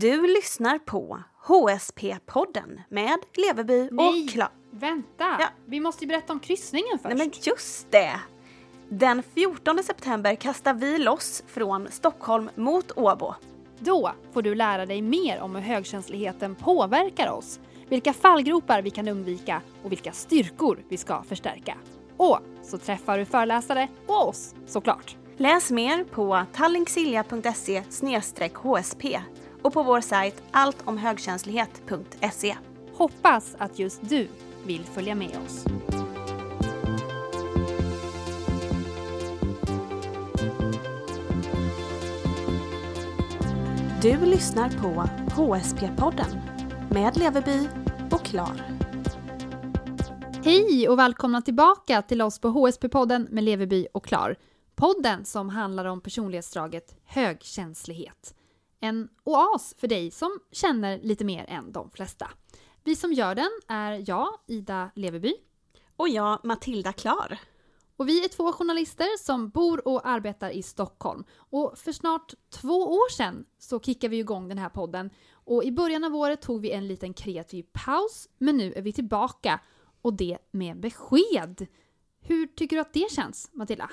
Du lyssnar på HSP-podden med Leveby och Kla... Vänta! Ja. Vi måste ju berätta om kryssningen först. Nej men just det! Den 14 september kastar vi loss från Stockholm mot Åbo. Då får du lära dig mer om hur högkänsligheten påverkar oss, vilka fallgropar vi kan undvika och vilka styrkor vi ska förstärka. Och så träffar du föreläsare och oss såklart. Läs mer på tallinksilja.se hsp och på vår sajt alltomhögkänslighet.se. Hoppas att just du vill följa med oss. Du lyssnar på HSP-podden med Leveby och Klar. Hej och välkomna tillbaka till oss på HSP-podden med Leveby och Klar. Podden som handlar om personlighetsdraget högkänslighet. En oas för dig som känner lite mer än de flesta. Vi som gör den är jag, Ida Leveby. Och jag, Matilda Klar. Och vi är två journalister som bor och arbetar i Stockholm. Och för snart två år sedan så kickade vi igång den här podden. Och i början av året tog vi en liten kreativ paus, men nu är vi tillbaka. Och det med besked. Hur tycker du att det känns, Matilda?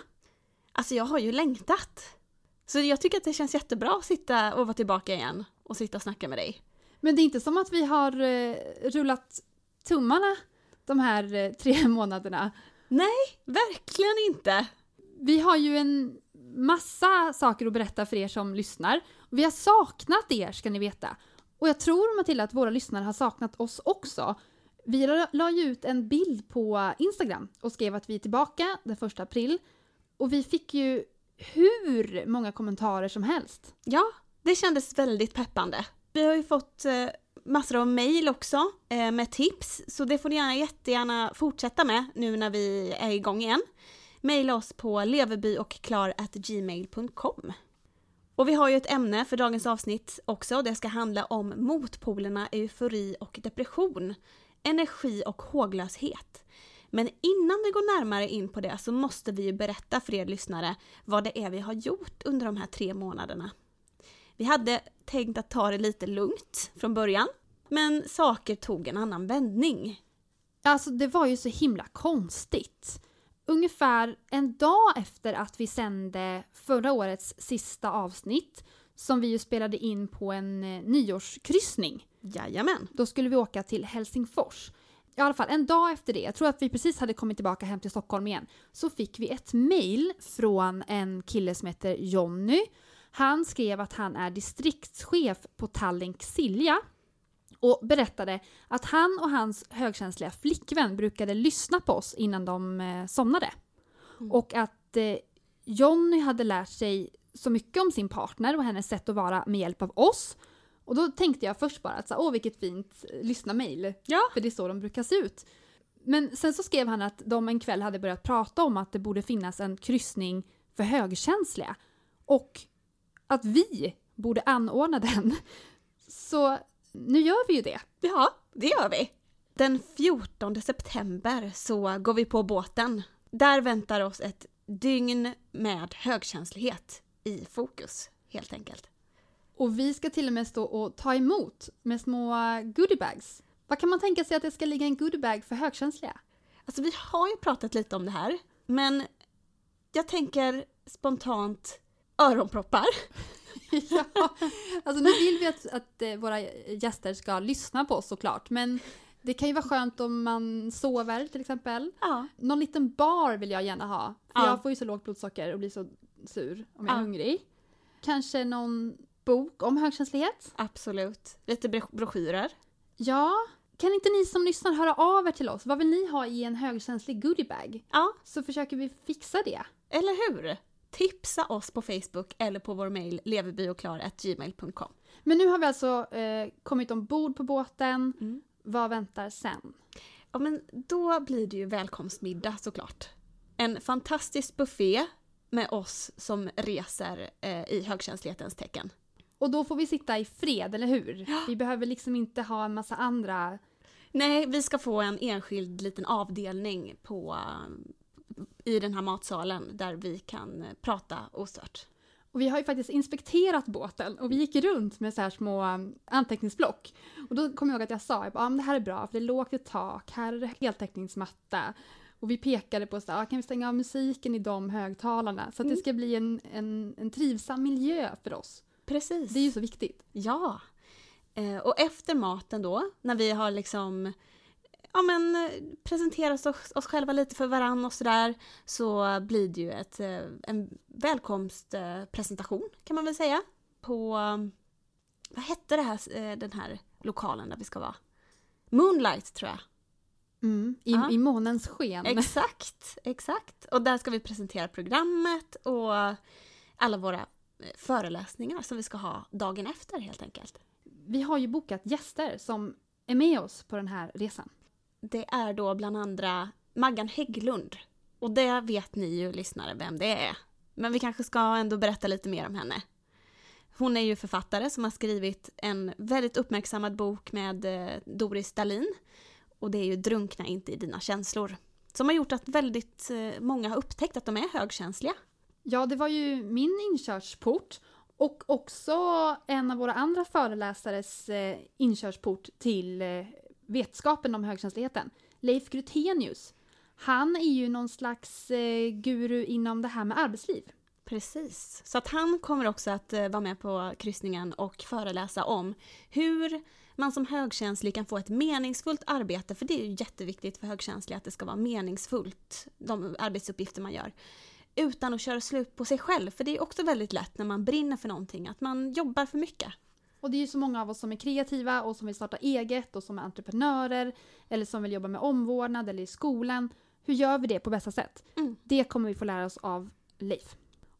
Alltså jag har ju längtat. Så jag tycker att det känns jättebra att sitta och vara tillbaka igen och sitta och snacka med dig. Men det är inte som att vi har eh, rullat tummarna de här eh, tre månaderna. Nej, verkligen inte. Vi har ju en massa saker att berätta för er som lyssnar. Vi har saknat er ska ni veta. Och jag tror Matilda att våra lyssnare har saknat oss också. Vi la, la ju ut en bild på Instagram och skrev att vi är tillbaka den 1 april. Och vi fick ju hur många kommentarer som helst. Ja, det kändes väldigt peppande. Vi har ju fått eh, massor av mejl också eh, med tips, så det får ni gärna, jättegärna fortsätta med nu när vi är igång igen. Mejla oss på leverbyochklar.gmail.com. Och vi har ju ett ämne för dagens avsnitt också, det ska handla om motpolerna eufori och depression, energi och håglöshet. Men innan vi går närmare in på det så måste vi ju berätta för er lyssnare vad det är vi har gjort under de här tre månaderna. Vi hade tänkt att ta det lite lugnt från början, men saker tog en annan vändning. Alltså det var ju så himla konstigt. Ungefär en dag efter att vi sände förra årets sista avsnitt som vi ju spelade in på en eh, nyårskryssning. Jajamän. Då skulle vi åka till Helsingfors. I alla fall en dag efter det, jag tror att vi precis hade kommit tillbaka hem till Stockholm igen, så fick vi ett mail från en kille som heter Jonny. Han skrev att han är distriktschef på Tallink Silja och berättade att han och hans högkänsliga flickvän brukade lyssna på oss innan de eh, somnade. Och att eh, Jonny hade lärt sig så mycket om sin partner och hennes sätt att vara med hjälp av oss. Och då tänkte jag först bara att så, åh vilket fint eh, lyssna-mail. Ja. För det är så de brukar se ut. Men sen så skrev han att de en kväll hade börjat prata om att det borde finnas en kryssning för högkänsliga. Och att vi borde anordna den. Så nu gör vi ju det. Ja, det gör vi. Den 14 september så går vi på båten. Där väntar oss ett dygn med högkänslighet i fokus, helt enkelt. Och vi ska till och med stå och ta emot med små goodiebags. Vad kan man tänka sig att det ska ligga en goodiebag för högkänsliga? Alltså vi har ju pratat lite om det här, men jag tänker spontant öronproppar. ja, alltså nu vill vi att, att eh, våra gäster ska lyssna på oss såklart, men det kan ju vara skönt om man sover till exempel. Ja. Någon liten bar vill jag gärna ha, för Ja. jag får ju så lågt blodsocker och blir så sur om jag är Ja. hungrig. Kanske någon bok om högkänslighet? Absolut. Lite bro- broschyrer. Ja. Kan inte ni som lyssnar höra av er till oss? Vad vill ni ha i en högkänslig goodiebag? Ja, Så försöker vi fixa det. eller hur? Tipsa oss på Facebook eller på vår mejl leverbyochklar.gmail.com. Men nu har vi alltså eh, kommit ombord på båten. Mm. Vad väntar sen? Ja, men då blir det ju välkomstmiddag såklart. En fantastisk buffé med oss som reser eh, i högkänslighetens tecken. Och då får vi sitta i fred, eller hur? Vi behöver liksom inte ha en massa andra... Nej, vi ska få en enskild liten avdelning på, i den här matsalen där vi kan eh, prata ostört. Och vi har ju faktiskt inspekterat båten och vi gick runt med så här små um, anteckningsblock. Och då kom jag ihåg att jag sa att ah, det här är bra för det är lågt i tak, här är det heltäckningsmatta. Och vi pekade på att ah, kan vi stänga av musiken i de högtalarna så att Mm. det ska bli en, en, en trivsam miljö för oss. Precis. Det är ju så viktigt. Ja. Eh, och efter maten då, när vi har liksom ja, men, eh, presenterat oss, oss själva lite för varann och sådär, så blir det ju ett, eh, en välkomstpresentation kan man väl säga. På, eh, vad hette det här, eh, den här lokalen där vi ska vara? Moonlight tror jag. Mm. I, Ja. I månens sken. Exakt, exakt. Och där ska vi presentera programmet och alla våra eh, föreläsningar som vi ska ha dagen efter helt enkelt. Vi har ju bokat gäster som är med oss på den här resan. Det är då bland andra Maggan Hägglund. Och det vet ni ju lyssnare vem det är. Men vi kanske ska ändå berätta lite mer om henne. Hon är ju författare som har skrivit en väldigt uppmärksammad bok med eh, Doris Dalin. Och det är ju Drunkna inte i dina känslor. Som har gjort att väldigt eh, många har upptäckt att de är högkänsliga. Ja, det var ju min inkörsport och också en av våra andra föreläsares eh, inkörsport till eh, vetskapen om högkänsligheten. Leif Grutenius. Han är ju någon slags eh, guru inom det här med arbetsliv. Precis. Så att han kommer också att vara med på kryssningen och föreläsa om hur man som högkänslig kan få ett meningsfullt arbete, för det är ju jätteviktigt för högkänsliga att det ska vara meningsfullt, de arbetsuppgifter man gör. Utan att köra slut på sig själv, för det är också väldigt lätt när man brinner för någonting, att man jobbar för mycket. Och det är ju så många av oss som är kreativa och som vill starta eget och som är entreprenörer eller som vill jobba med omvårdnad eller i skolan. Hur gör vi det på bästa sätt? Mm. Det kommer vi få lära oss av Leif.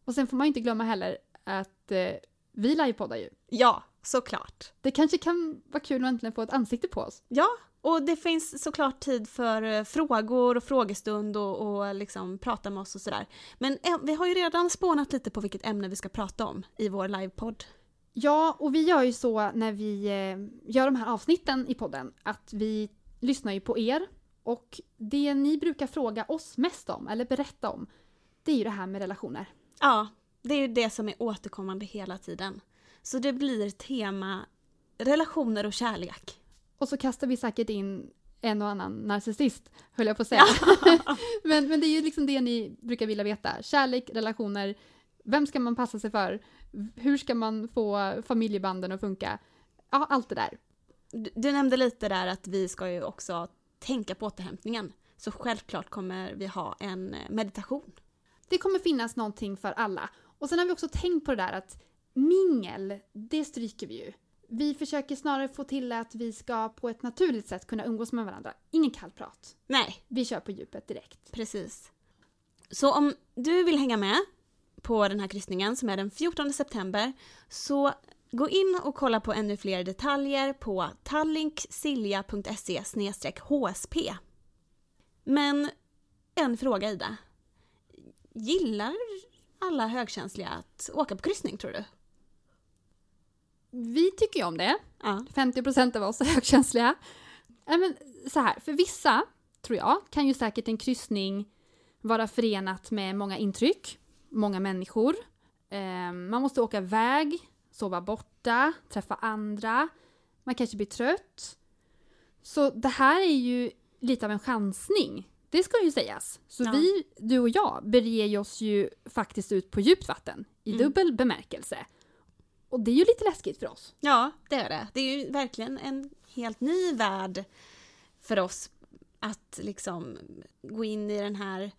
Och sen får man ju inte glömma heller att eh, vi livepoddar ju. Ja, såklart. Det kanske kan vara kul att äntligen få ett ansikte på oss. Ja, och det finns såklart tid för eh, frågor och frågestund och, och liksom prata med oss och sådär. Men eh, vi har ju redan spånat lite på vilket ämne vi ska prata om i vår livepodd. Ja, och vi gör ju så när vi eh, gör de här avsnitten i podden att vi lyssnar ju på er och det ni brukar fråga oss mest om, eller berätta om, det är ju det här med relationer. Ja, det är ju det som är återkommande hela tiden. Så det blir tema relationer och kärlek. Och så kastar vi säkert in en och annan narcissist, höll jag på att säga. men, men det är ju liksom det ni brukar vilja veta. Kärlek, relationer, vem ska man passa sig för? Hur ska man få familjebanden att funka? Ja, allt det där. Du, du nämnde lite där att vi ska ju också tänka på återhämtningen. Så självklart kommer vi ha en eh, meditation. Det kommer finnas någonting för alla. Och sen har vi också tänkt på det där att mingel, det stryker vi ju. Vi försöker snarare få till att vi ska på ett naturligt sätt kunna umgås med varandra. Ingen kallprat. Nej, Vi kör på djupet direkt. precis. Så om du vill hänga med på den här kryssningen som är den 14 september så gå in och kolla på ännu fler detaljer på tallinksilja.se hsp. Men en fråga Ida. Gillar alla högkänsliga att åka på kryssning tror du? Vi tycker ju om det. Ja. 50% av oss är högkänsliga. Men så här, för vissa, tror jag, kan ju säkert en kryssning vara förenat med många intryck, många människor. Eh, man måste åka iväg, sova borta, träffa andra. Man kanske blir trött. Så det här är ju lite av en chansning. Det ska ju sägas. Så Ja. vi, du och jag, beger oss ju faktiskt ut på djupt vatten i Mm. dubbel bemärkelse. Och det är ju lite läskigt för oss. Ja, det är det. Det är ju verkligen en helt ny värld för oss att liksom gå in i den här,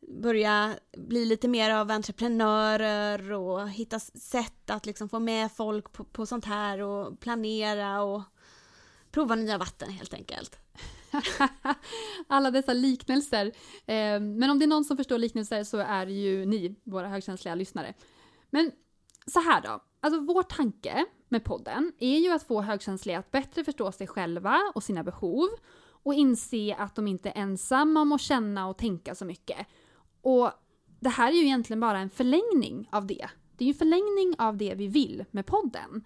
börja bli lite mer av entreprenörer och hitta sätt att liksom få med folk på, på sånt här och planera och prova nya vatten helt enkelt. Alla dessa liknelser. Eh, men om det är någon som förstår liknelser så är det ju ni, våra högkänsliga lyssnare. Men så här då. Alltså vår tanke med podden är ju att få högkänsliga att bättre förstå sig själva och sina behov och inse att de inte är ensamma om att känna och tänka så mycket. Och det här är ju egentligen bara en förlängning av det. Det är ju en förlängning av det vi vill med podden.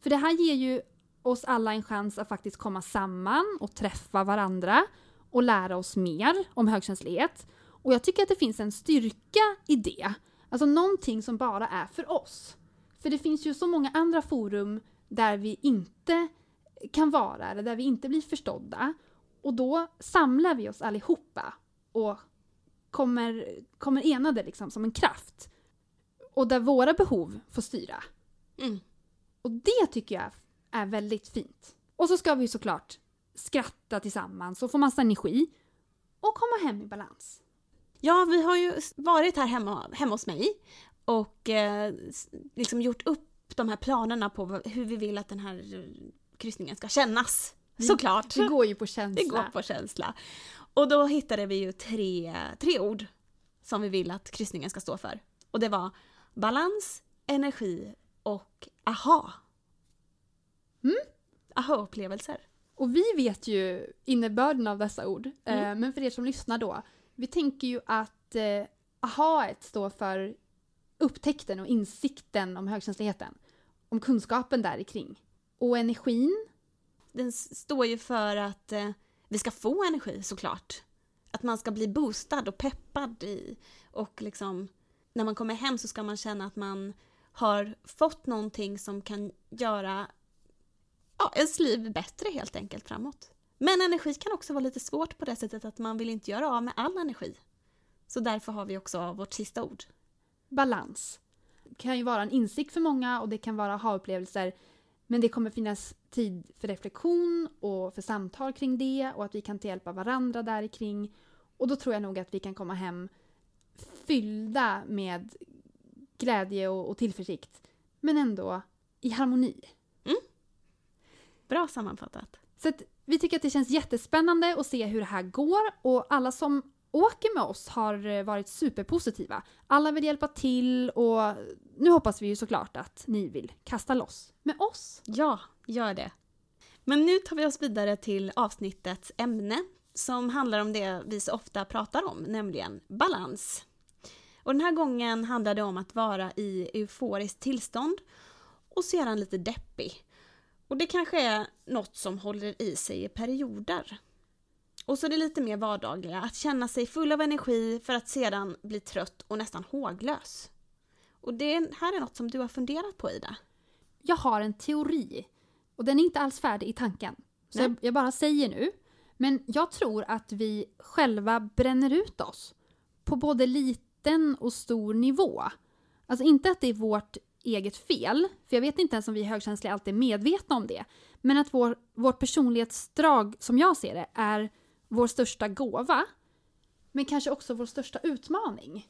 För det här ger ju oss alla en chans att faktiskt komma samman och träffa varandra och lära oss mer om högkänslighet. Och jag tycker att det finns en styrka i det. Alltså någonting som bara är för oss. För det finns ju så många andra forum där vi inte kan vara eller där vi inte blir förstådda. Och då samlar vi oss allihopa och kommer, kommer enade liksom som en kraft. Och där våra behov får styra. Mm. Och det tycker jag är väldigt fint. Och så ska vi såklart skratta tillsammans och få massa energi. Och komma hem i balans. Ja, vi har ju varit här hemma, hemma hos mig och eh, liksom gjort upp de här planerna på hur vi vill att den här eh, kryssningen ska kännas. Vi- Såklart! Det går ju på känsla. Det går på känsla. Och då hittade vi ju tre, tre ord som vi vill att kryssningen ska stå för. Och det var balans, energi och aha. Mm. Aha-upplevelser. Och vi vet ju innebörden av dessa ord. Eh, Mm. men för er som lyssnar då. Vi tänker ju att eh, ahaet står för upptäckten och insikten om högkänsligheten. Om kunskapen där kring. Och energin, Den står ju för att eh, vi ska få energi såklart. Att man ska bli boostad och peppad i och liksom när man kommer hem så ska man känna att man har fått någonting som kan göra ja, ens liv bättre helt enkelt framåt. Men energi kan också vara lite svårt på det sättet att man vill inte göra av med all energi. Så därför har vi också vårt sista ord balans. Det kan ju vara en insikt för många och det kan vara aha-upplevelser. Men det kommer finnas tid för reflektion och för samtal kring det och att vi kan hjälpa varandra där kring. Och då tror jag nog att vi kan komma hem fyllda med glädje och, och tillförsikt. Men ändå i harmoni. Bra sammanfattat. Så att vi tycker att det känns jättespännande att se hur det här går och alla som åker med oss har eh, varit superpositiva. Alla vill hjälpa till och nu hoppas vi ju såklart att ni vill kasta loss med oss. Ja, gör det. Men nu tar vi oss vidare till avsnittets ämne som handlar om det vi så ofta pratar om, nämligen balans. Och den här gången handlar det om att vara i euforiskt tillstånd och sedan lite deppig. Och det kanske är något som håller i sig i perioder. Och så är det lite mer vardagliga, att känna sig full av energi för att sedan bli trött och nästan håglös. Och det här är något som du har funderat på Ida. Jag har en teori och den är inte alls färdig i tanken. Så jag, jag bara säger nu. Men jag tror att vi själva bränner ut oss på både liten och stor nivå. Alltså inte att det är vårt eget fel, för jag vet inte ens om vi högkänsliga alltid är medvetna om det. Men att vår, vårt personlighetsdrag, som jag ser det, är vår största gåva. Men kanske också vår största utmaning.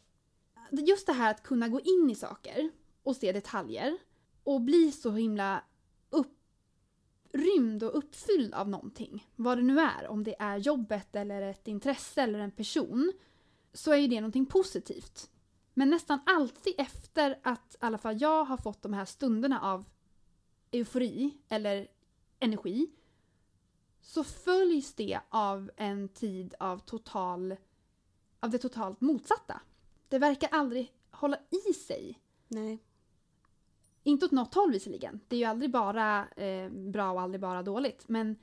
Just det här att kunna gå in i saker och se detaljer och bli så himla upprymd och uppfylld av någonting. Vad det nu är, om det är jobbet eller ett intresse eller en person. Så är ju det någonting positivt. Men nästan alltid efter att i alla fall jag har fått de här stunderna av eufori eller energi så följs det av en tid av total av det totalt motsatta. Det verkar aldrig hålla i sig Nej. inte åt något håll visserligen. Det är ju aldrig bara eh, bra och aldrig bara dåligt. Men,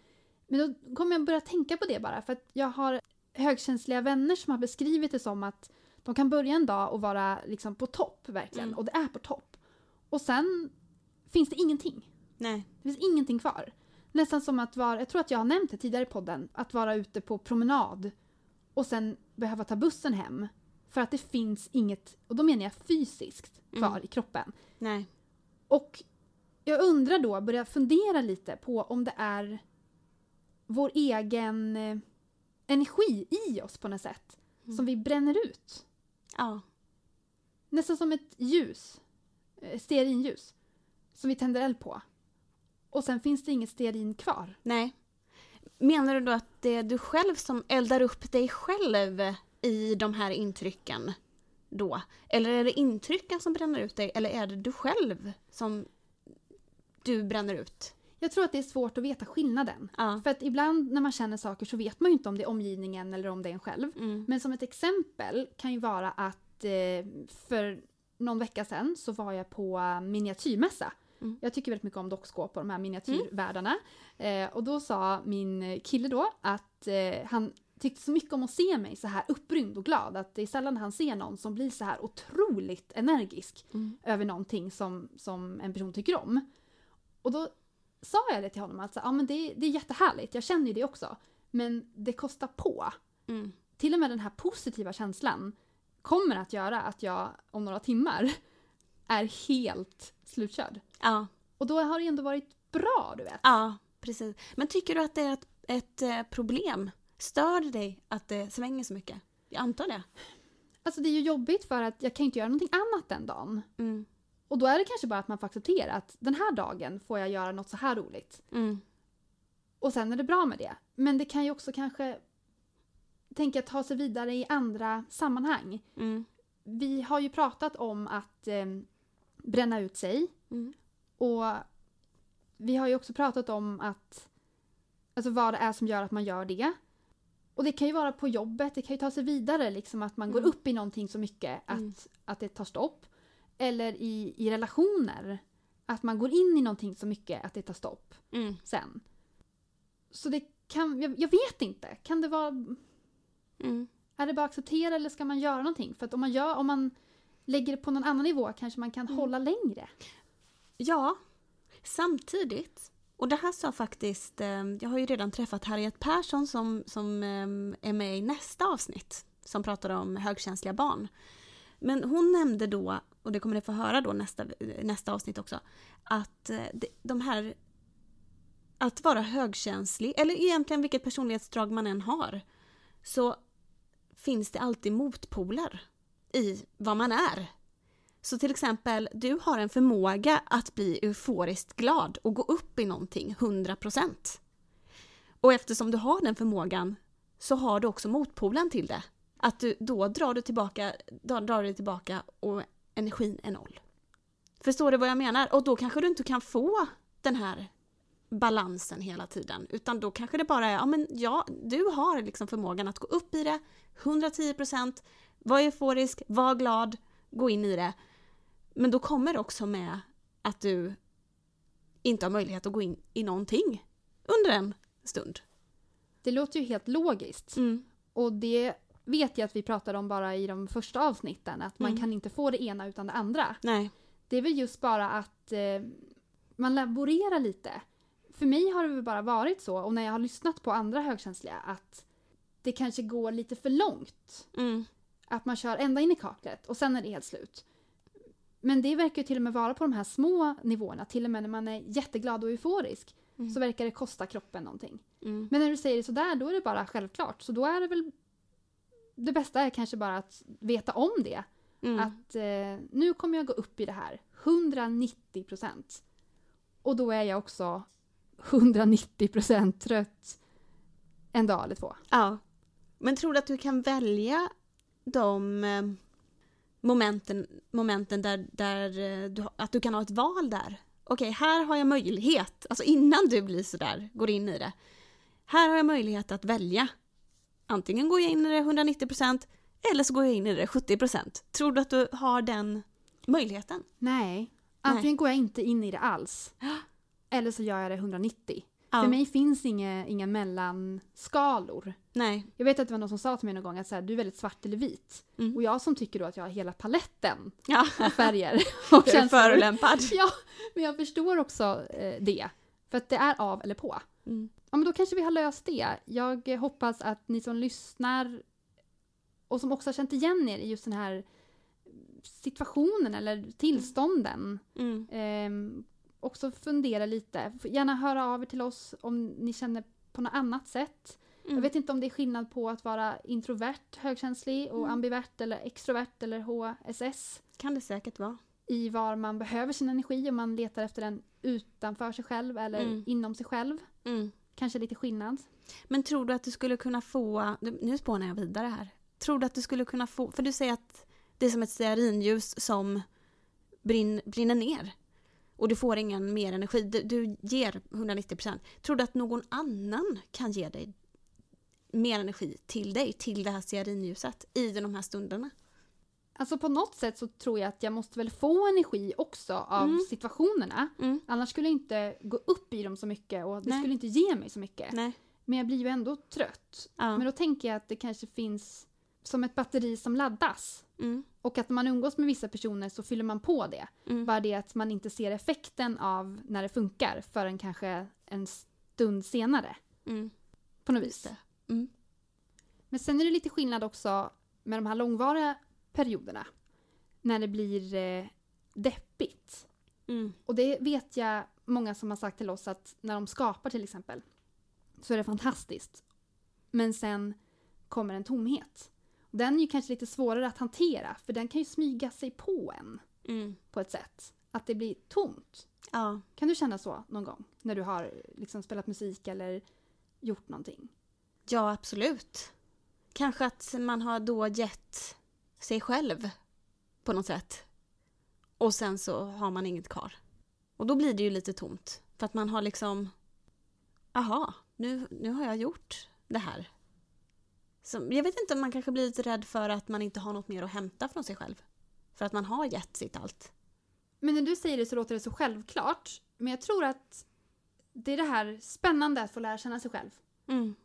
men då kommer jag börja tänka på det bara. För att jag har högkänsliga vänner som har beskrivit det som att de kan börja en dag och vara liksom på topp verkligen. Mm. Och det är på topp. Och sen finns det ingenting. Nej. Det finns ingenting kvar. Nästan som att vara, jag tror att jag har nämnt det tidigare i podden, att vara ute på promenad och sen behöva ta bussen hem. För att det finns inget, och då menar jag fysiskt, kvar Mm. i kroppen. Nej. Och jag undrar då, börjar fundera lite på om det är vår egen eh, energi i oss på något sätt som vi bränner ut. Ja. Nästan som ett ljus, eh, stearinljus, som vi tänder eld på. Och sen finns det inget stearin kvar. Nej. Menar du då att det är du själv som eldar upp dig själv i de här intrycken då? Eller är det intrycken som bränner ut dig eller är det du själv som du bränner ut? Jag tror att det är svårt att veta skillnaden. Ja. För att ibland när man känner saker så vet man ju inte om det är omgivningen eller om det är en själv. Mm. Men som ett exempel kan ju vara att eh, för någon vecka sedan så var jag på miniatyrmässa. Mm. Jag tycker väldigt mycket om dockskåp och de här miniatyrvärldarna. Eh, och då sa min kille då att eh, han tyckte så mycket om att se mig så här upprymd och glad. Att det är sällan han ser någon som blir så här otroligt energisk Mm. över någonting som, som en person tycker om. Och då sa jag det till honom att så, ja, men det, det är jättehärligt, jag känner ju det också. Men det kostar på. Mm. Till och med den här positiva känslan kommer att göra att jag om några timmar är helt slutkörd. Ja. Och då har det ändå varit bra, du vet. ja, precis. Men tycker du att det är ett, ett eh, problem? Stör det dig att det svänger så mycket? Jag antar det. Alltså det är ju jobbigt för att jag kan inte göra någonting annat den dagen. Mm. Och då är det kanske bara att man får acceptera att den här dagen får jag göra något så här roligt. Mm. Och sen är det bra med det. Men det kan ju också kanske tänka ta sig vidare i andra sammanhang. Mm. Vi har ju pratat om att eh, bränna ut sig. Mm. Och vi har ju också pratat om att alltså vad det är som gör att man gör det. Och det kan ju vara på jobbet, det kan ju ta sig vidare liksom att man går Mm. upp i någonting så mycket att, Mm. att det tar stopp. Eller i, i relationer, att man går in i någonting så mycket att det tar stopp Mm. sen. Så det kan, jag, jag vet inte, kan det vara, Mm. är det bara att acceptera eller ska man göra någonting? För att om man, gör, om man lägger det på någon annan nivå kanske man kan Mm. hålla längre. Ja, samtidigt. Och det här sa faktiskt, ehm, jag har ju redan träffat Harriet Persson som, som ehm, är med i nästa avsnitt som pratar om högkänsliga barn. Men hon nämnde då, och det kommer ni få höra då nästa, nästa avsnitt också, att eh, de här att vara högkänslig, eller egentligen vilket personlighetsdrag man än har, så finns det alltid motpoler i vad man är. Så till exempel, du har en förmåga att bli euforiskt glad och gå upp i någonting 100%. Och eftersom du har den förmågan så har du också motpolen till det. Att du, då drar du tillbaka, drar du tillbaka och energin är noll. Förstår du vad jag menar? Och då kanske du inte kan få den här balansen hela tiden. Utan då kanske det bara är, ja men ja, du har liksom förmågan att gå upp i det, 110%, vara euforisk, vara glad, gå in i det. Men då kommer det också med att du inte har möjlighet att gå in i någonting under en stund. Det låter ju helt logiskt. Mm. Och det vet jag att vi pratade om bara i de första avsnitten, att man Mm. kan inte få det ena utan det andra. Nej. Det är väl just bara att eh, man laborerar lite. För mig har det väl bara varit så, och när jag har lyssnat på andra högkänsliga, att det kanske går lite för långt. Mm. Att man kör ända in i kaklet och sen är det helt slut. Men det verkar ju till och med vara på de här små nivåerna, till och med när man är jätteglad och euforisk, Mm. så verkar det kosta kroppen någonting. Mm. Men när du säger det sådär, då är det bara självklart. Så då är det väl... Det bästa är kanske bara att veta om det. Mm. Att eh, nu kommer jag gå upp i det här. 190 procent. Och då är jag också 190 procent trött en dag eller två. Ja. Men tror du att du kan välja de eh, momenten, momenten där, där eh, du, att du kan ha ett val där? Okej, här har jag möjlighet, alltså innan du blir sådär, går in i det. Här har jag möjlighet att välja. Antingen går jag in i det 190% eller så går jag in i det 70%. Tror du att du har den möjligheten? Nej. Antingen går jag inte in i det alls. Eller så gör jag det 190. Ja. För mig finns inga, inga mellanskalor. Nej. Jag vet att det var någon som sa till mig någon gång att så här, du är väldigt svart eller vit. Mm. Och jag som tycker då att jag har hela paletten Ja, av färger och du är förolämpad. Ja, men jag förstår också eh, det. För att det är av eller på. Mm. Ja, men då kanske vi har löst det. Jag eh, hoppas att ni som lyssnar och som också har känt igen er i just den här situationen eller tillstånden Mm. ehm, också fundera lite. Gärna höra av er till oss om ni känner på något annat sätt. Mm. Jag vet inte om det är skillnad på att vara introvert, högkänslig och Mm. ambivert eller extrovert eller HSS Kan det säkert vara. i var man behöver sin energi om man letar efter den utanför sig själv eller Mm. inom sig själv. Mm. Kanske lite skillnad. Men tror du att du skulle kunna få, nu spånar jag vidare här. Tror du att du skulle kunna få, för du säger att det är som ett stearinljus som brinn, brinner ner. Och du får ingen mer energi, du, du ger 190%. Tror du att någon annan kan ge dig mer energi till dig, till det här stearinljuset i de här stunderna? Alltså på något sätt så tror jag att jag måste väl få energi också av Mm. situationerna. Mm. Annars skulle jag inte gå upp i dem så mycket och det Nej. skulle inte ge mig så mycket. Nej. Men jag blir ju ändå trött. Ja. Men då tänker jag att det kanske finns som ett batteri som laddas. Mm. Och att när man umgås med vissa personer så fyller man på det. Mm. Bara det att man inte ser effekten av när det funkar förrän kanske en stund senare. Mm. På något vis. Mm. Men sen är det lite skillnad också med de här långvariga perioderna. När det blir eh, deppigt. Mm. Och det vet jag många som har sagt till oss att när de skapar till exempel så är det fantastiskt. Men sen kommer en tomhet. Den är ju kanske lite svårare att hantera för den kan ju smyga sig på en Mm. på ett sätt. Att det blir tomt. Ja. Kan du känna så någon gång? När du har liksom spelat musik eller gjort någonting? ja, absolut. Kanske att man har då gett sig själv på något sätt. Och sen så har man inget kvar. Och då blir det ju lite tomt. För att man har liksom, aha, nu, nu har jag gjort det här. Så, jag vet inte om man kanske blir lite rädd för att man inte har något mer att hämta från sig själv. För att man har gett sitt allt. Men när du säger det så låter det så självklart. Men jag tror att det är det här spännande att få lära känna sig själv. Mm.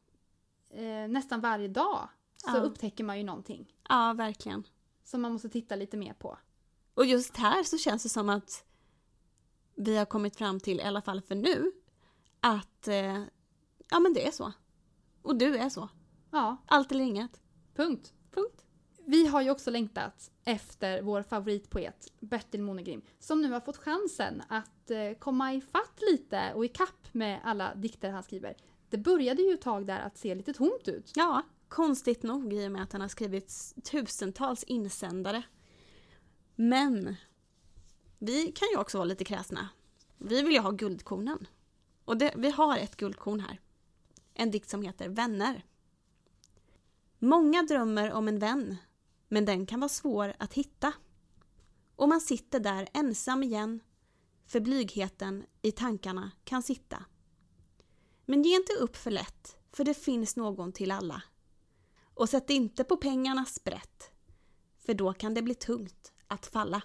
Eh, nästan varje dag så Ja. upptäcker man ju någonting Ja, verkligen. som man måste titta lite mer på. Och just här så känns det som att vi har kommit fram till, i alla fall för nu, att eh, ja men det är så. Och du är så. Ja, Allt eller inget. punkt. Punkt. Vi har ju också längtat efter vår favoritpoet Bertil Monegrim som nu har fått chansen att eh, komma i fatt lite och i kapp med alla dikter han skriver. Det började ju ett tag där att se lite tomt ut. Ja, konstigt nog i och med att han har skrivit tusentals insändare. Men vi kan ju också vara lite kräsna. Vi vill ju ha guldkornen. Och det, vi har ett guldkorn här. En dikt som heter Vänner. Många drömmer om en vän, men den kan vara svår att hitta. Och man sitter där ensam igen, för blygheten i tankarna kan sitta. Men ge inte upp för lätt, för det finns någon till alla. Och sätt inte på pengarnas sprätt, för då kan det bli tungt att falla.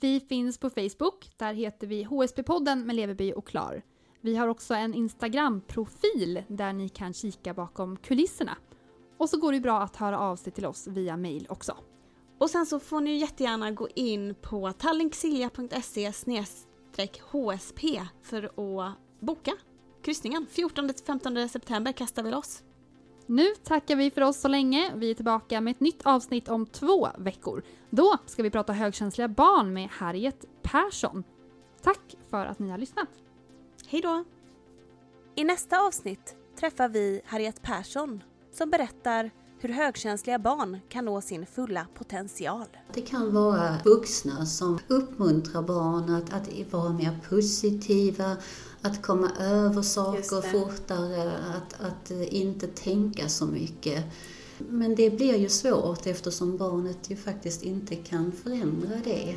Vi finns på Facebook, där heter vi HSP-podden med Leveby och Klar. Vi har också en Instagram-profil där ni kan kika bakom kulisserna. Och så går det bra att höra av sig till oss via mail också. Och sen så får ni jättegärna gå in på tallinksilja.se HSP för att boka kryssningen. 14-15 september kastar vi loss. Nu tackar vi för oss så länge. Vi är tillbaka med ett nytt avsnitt om två veckor. Då ska vi prata högkänsliga barn med Harriet Persson. Tack för att ni har lyssnat. Hej då! I nästa avsnitt träffar vi Harriet Persson som berättar hur högkänsliga barn kan nå sin fulla potential. Det kan vara vuxna som uppmuntrar barn att, att vara mer positiva, att komma över saker fortare, att, att inte tänka så mycket. Men det blir ju svårt eftersom barnet ju faktiskt inte kan förändra det.